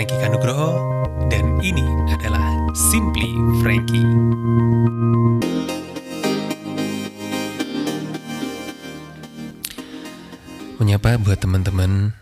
Frankie Kanugroho dan ini adalah Simply Frankie. Menyapa buat teman-teman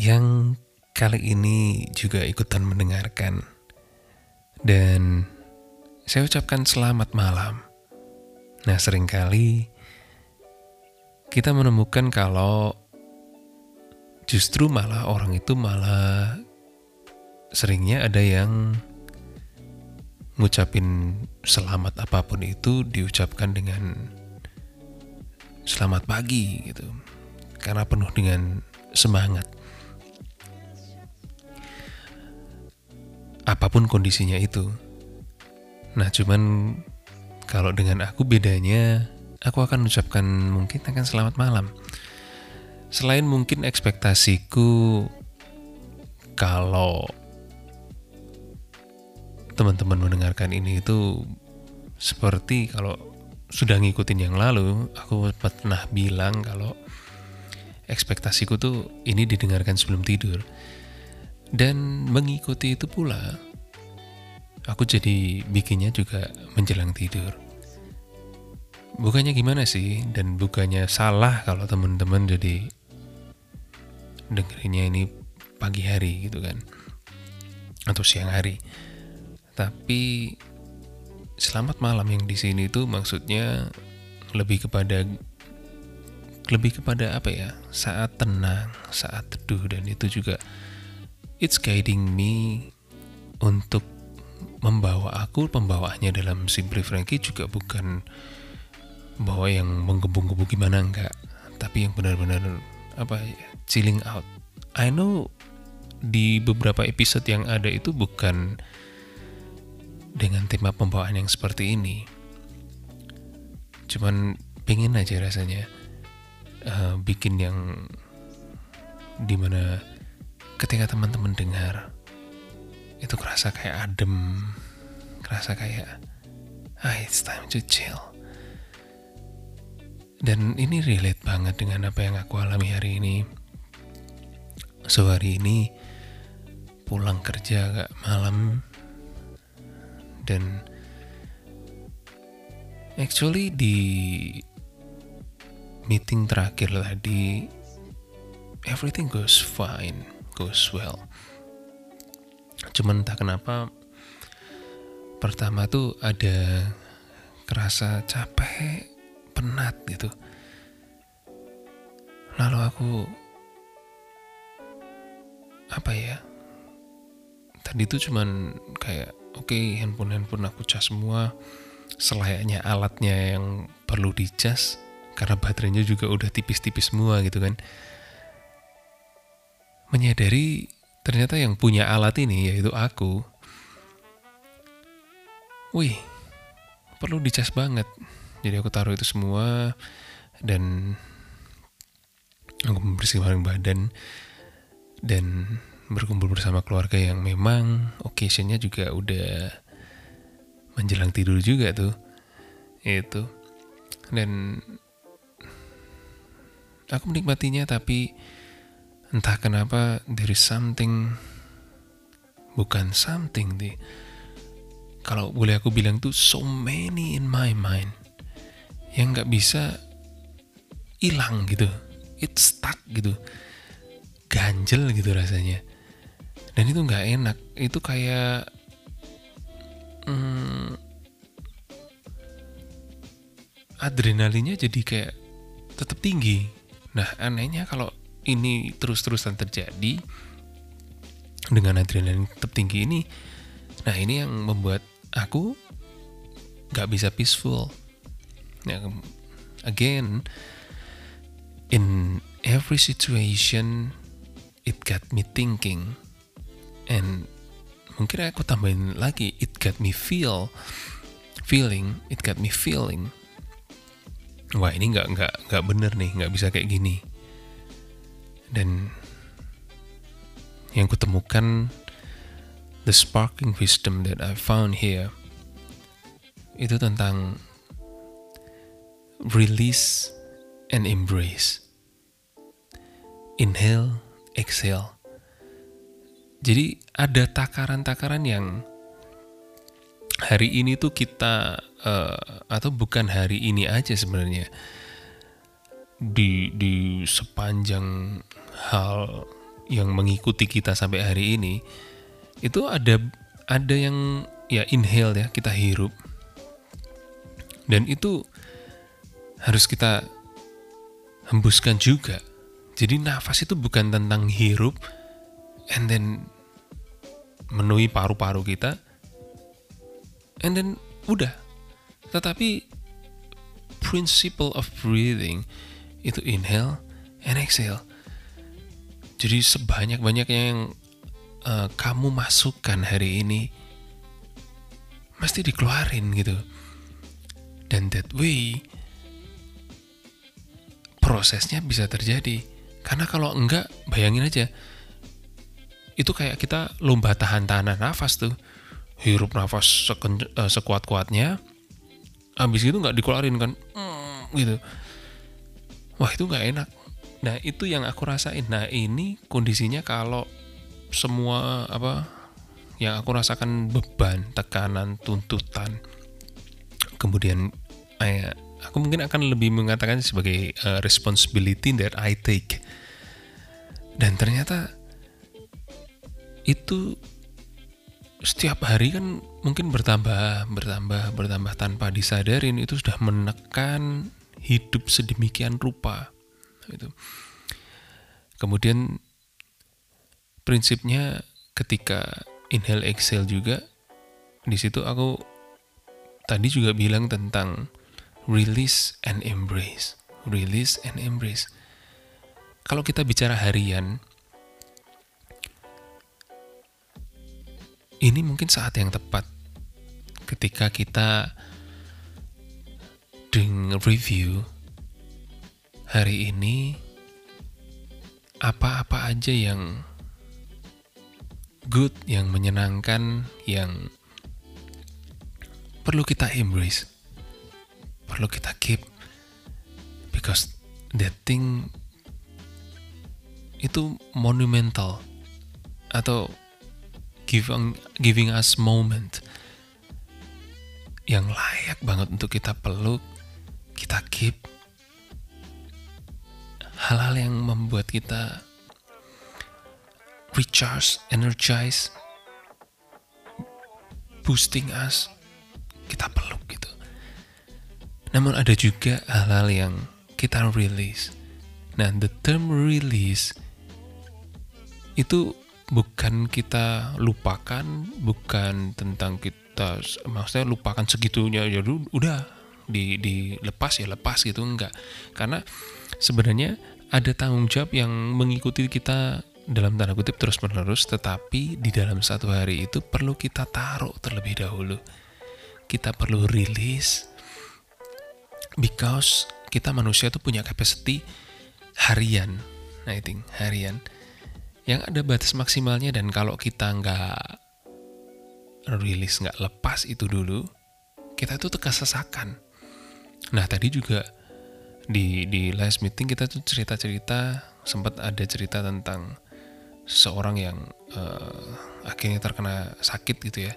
yang kali ini juga ikutan mendengarkan. Dan saya ucapkan selamat malam. Nah, sering kali kita menemukan kalau justru malah orang itu malah seringnya ada yang ngucapin selamat apa pun itu diucapkan dengan selamat pagi gitu. Karena penuh dengan semangat. apa pun kondisinya itu. Nah, cuman kalau dengan aku bedanya, aku akan ucapkan mungkin akan selamat malam. Selain mungkin ekspektasiku kalau teman-teman mendengarkan ini itu seperti kalau sudah ngikutin yang lalu, aku pernah bilang kalau ekspektasiku tuh ini didengarkan sebelum tidur. Dan mengikuti itu pula, aku jadi bikinnya juga menjelang tidur. Bukannya gimana sih, dan bukannya salah kalau teman-teman jadi dengerinnya ini pagi hari gitu kan, atau siang hari. Tapi selamat malam yang di sini itu maksudnya lebih kepada lebih kepada apa ya? Saat tenang saat teduh dan itu juga it's guiding me untuk membawa aku pembawaannya dalam Simply Frankie juga bukan bawa yang menggebu-gebu gimana enggak. Tapi yang benar-benar apa ya chilling out. I know di beberapa episode yang ada itu bukan dengan tema pembawaan yang seperti ini. Cuman pengen aja rasanya uh, bikin yang di mana ketika teman-teman dengar itu kerasa kayak adem kerasa kayak ah it's time to chill dan ini relate banget dengan apa yang aku alami hari ini so hari ini pulang kerja agak malam dan actually di meeting terakhir tadi everything goes fine goes well. Cuman entah kenapa pertama tuh ada kerasa capek, penat gitu. Lalu aku apa ya? Tadi tuh cuman kayak oke okay, handphone handphone aku cas semua selayaknya alatnya yang perlu dicas karena baterainya juga udah tipis-tipis semua gitu kan menyadari ternyata yang punya alat ini yaitu aku. Wih, perlu dicas banget. Jadi aku taruh itu semua dan aku membersihkan badan dan berkumpul bersama keluarga yang memang occasionnya juga udah menjelang tidur juga tuh. Itu. Dan aku menikmatinya tapi entah kenapa there is something bukan something deh kalau boleh aku bilang tuh so many in my mind yang nggak bisa hilang gitu. It's stuck gitu. Ganjel gitu rasanya. Dan itu nggak enak. Itu kayak hmm, adrenalinnya jadi kayak tetap tinggi. Nah anehnya kalau ini terus-terusan terjadi dengan adrenalin tetap tinggi ini nah ini yang membuat aku gak bisa peaceful nah, again in every situation it got me thinking. And mungkin aku tambahin lagi it got me feel feeling it got me feeling. Wah ini nggak nggak nggak bener nih nggak bisa kayak gini. Dan yang kutemukan the sparking wisdom that I found here itu tentang release and embrace. Inhale exhale. Jadi ada takaran-takaran yang hari ini tuh kita uh, atau bukan hari ini aja sebenarnya. Di di sepanjang hal yang mengikuti kita sampai hari ini itu ada ada yang ya inhale ya kita hirup. Dan itu harus kita hembuskan juga. Jadi nafas itu bukan tentang hirup and then menuhi paru-paru kita and then udah. Tetapi principle of breathing itu inhale and exhale. Jadi sebanyak-banyaknya yang uh, kamu masukkan hari ini mesti dikeluarin gitu. Dan that way prosesnya bisa terjadi. Karena kalau enggak bayangin aja. Itu kayak kita lomba tahan-tahanan nafas tuh. Hirup nafas uh, sekuat-kuatnya. Habis itu nggak dikeluarin kan. Mm, gitu. Wah itu nggak enak. Nah itu yang aku rasain. Nah ini kondisinya kalau semua apa yang aku rasakan beban tekanan tuntutan kemudian eh, aku mungkin akan lebih mengatakan sebagai uh, responsibility that I take dan ternyata itu setiap hari kan mungkin bertambah, bertambah, bertambah tanpa disadarin itu sudah menekan hidup sedemikian rupa. Itu. Kemudian prinsipnya ketika inhale exhale juga di situ aku tadi juga bilang tentang release and embrace, release and embrace. Kalau kita bicara harian, ini mungkin saat yang tepat ketika kita dengan review hari ini apa-apa aja yang good, yang menyenangkan, yang perlu kita embrace, perlu kita keep, because that thing itu monumental atau giving giving us moment yang layak banget untuk kita peluk, kita keep. Hal-hal yang membuat kita recharge, energize, boosting us, kita peluk gitu. Namun ada juga hal-hal yang kita release. Nah, the term release itu bukan kita lupakan, bukan tentang kita maksudnya lupakan segitunya ya udah di dilepas ya lepas gitu enggak. Karena sebenarnya ada tanggung jawab yang mengikuti kita dalam tanda kutip terus menerus tetapi di dalam satu hari itu perlu kita taruh terlebih dahulu kita perlu rilis because kita manusia itu punya capacity harian I think harian. Yang ada batas maksimalnya dan kalau kita nggak rilis nggak lepas itu dulu kita tuh terkesesakan. Nah tadi juga di di last meeting kita tuh cerita cerita sempat ada cerita tentang seorang yang uh, akhirnya terkena sakit gitu ya.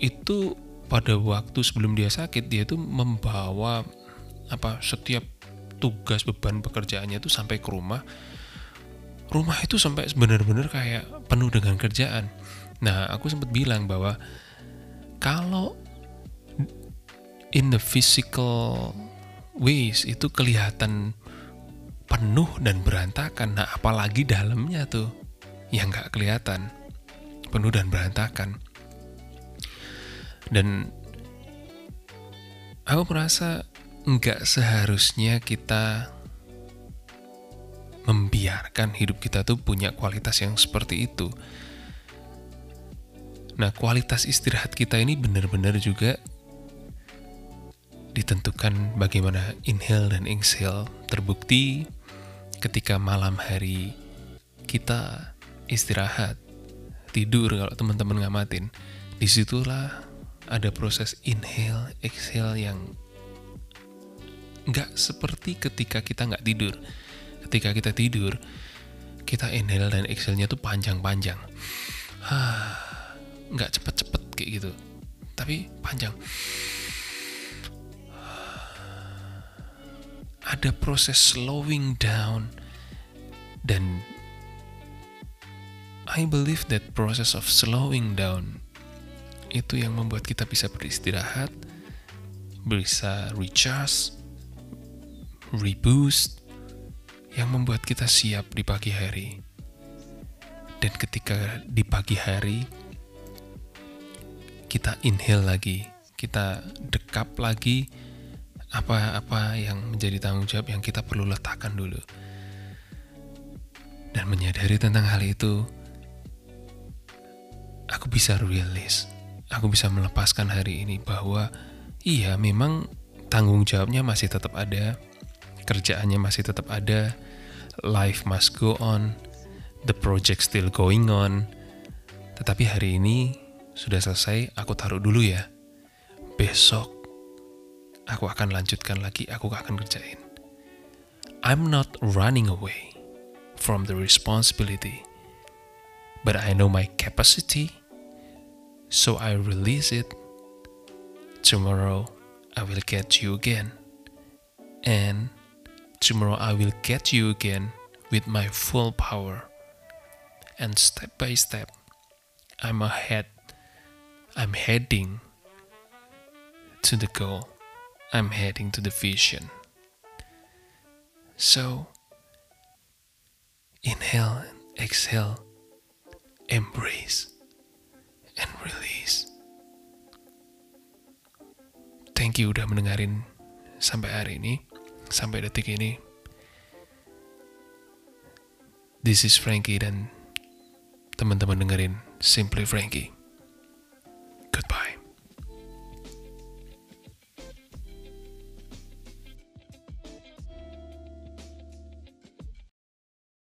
Itu pada waktu sebelum dia sakit dia tuh membawa apa setiap tugas beban pekerjaannya tuh sampai ke rumah rumah itu sampai benar-benar kayak penuh dengan kerjaan. Nah, aku sempat bilang bahwa kalau in the physical ways itu kelihatan penuh dan berantakan. Nah, apalagi dalamnya tuh yang nggak kelihatan penuh dan berantakan. Dan aku merasa nggak seharusnya kita membiarkan hidup kita tuh punya kualitas yang seperti itu. Nah, kualitas istirahat kita ini benar-benar juga ditentukan bagaimana inhale dan exhale terbukti ketika malam hari kita istirahat tidur kalau teman-teman ngamatin di situlah ada proses inhale exhale yang nggak seperti ketika kita nggak tidur ketika kita tidur, kita inhale dan exhale-nya tuh panjang-panjang. Nggak cepet-cepet kayak gitu. Tapi panjang. Ada proses slowing down dan I believe that process of slowing down itu yang membuat kita bisa beristirahat, bisa recharge, reboost, yang membuat kita siap di pagi hari. Dan ketika di pagi hari, kita inhale lagi, kita dekap lagi apa-apa yang menjadi tanggung jawab yang kita perlu letakkan dulu. Dan menyadari tentang hal itu, aku bisa rilis, aku bisa melepaskan hari ini bahwa iya memang tanggung jawabnya masih tetap ada, kerjaannya masih tetap ada, life must go on, the project still going on. Tetapi hari ini sudah selesai, aku taruh dulu ya. Besok aku akan lanjutkan lagi, aku akan kerjain. I'm not running away from the responsibility, but I know my capacity So I release it. Tomorrow I will get you again. And tomorrow I will get you again with my full power. And step by step, I'm ahead. I'm heading to the goal. I'm heading to the vision. So, inhale and exhale, embrace and release. Thank you udah mendengarin sampai hari ini, sampai detik ini. This is Frankie dan teman-teman dengerin Simply Frankie.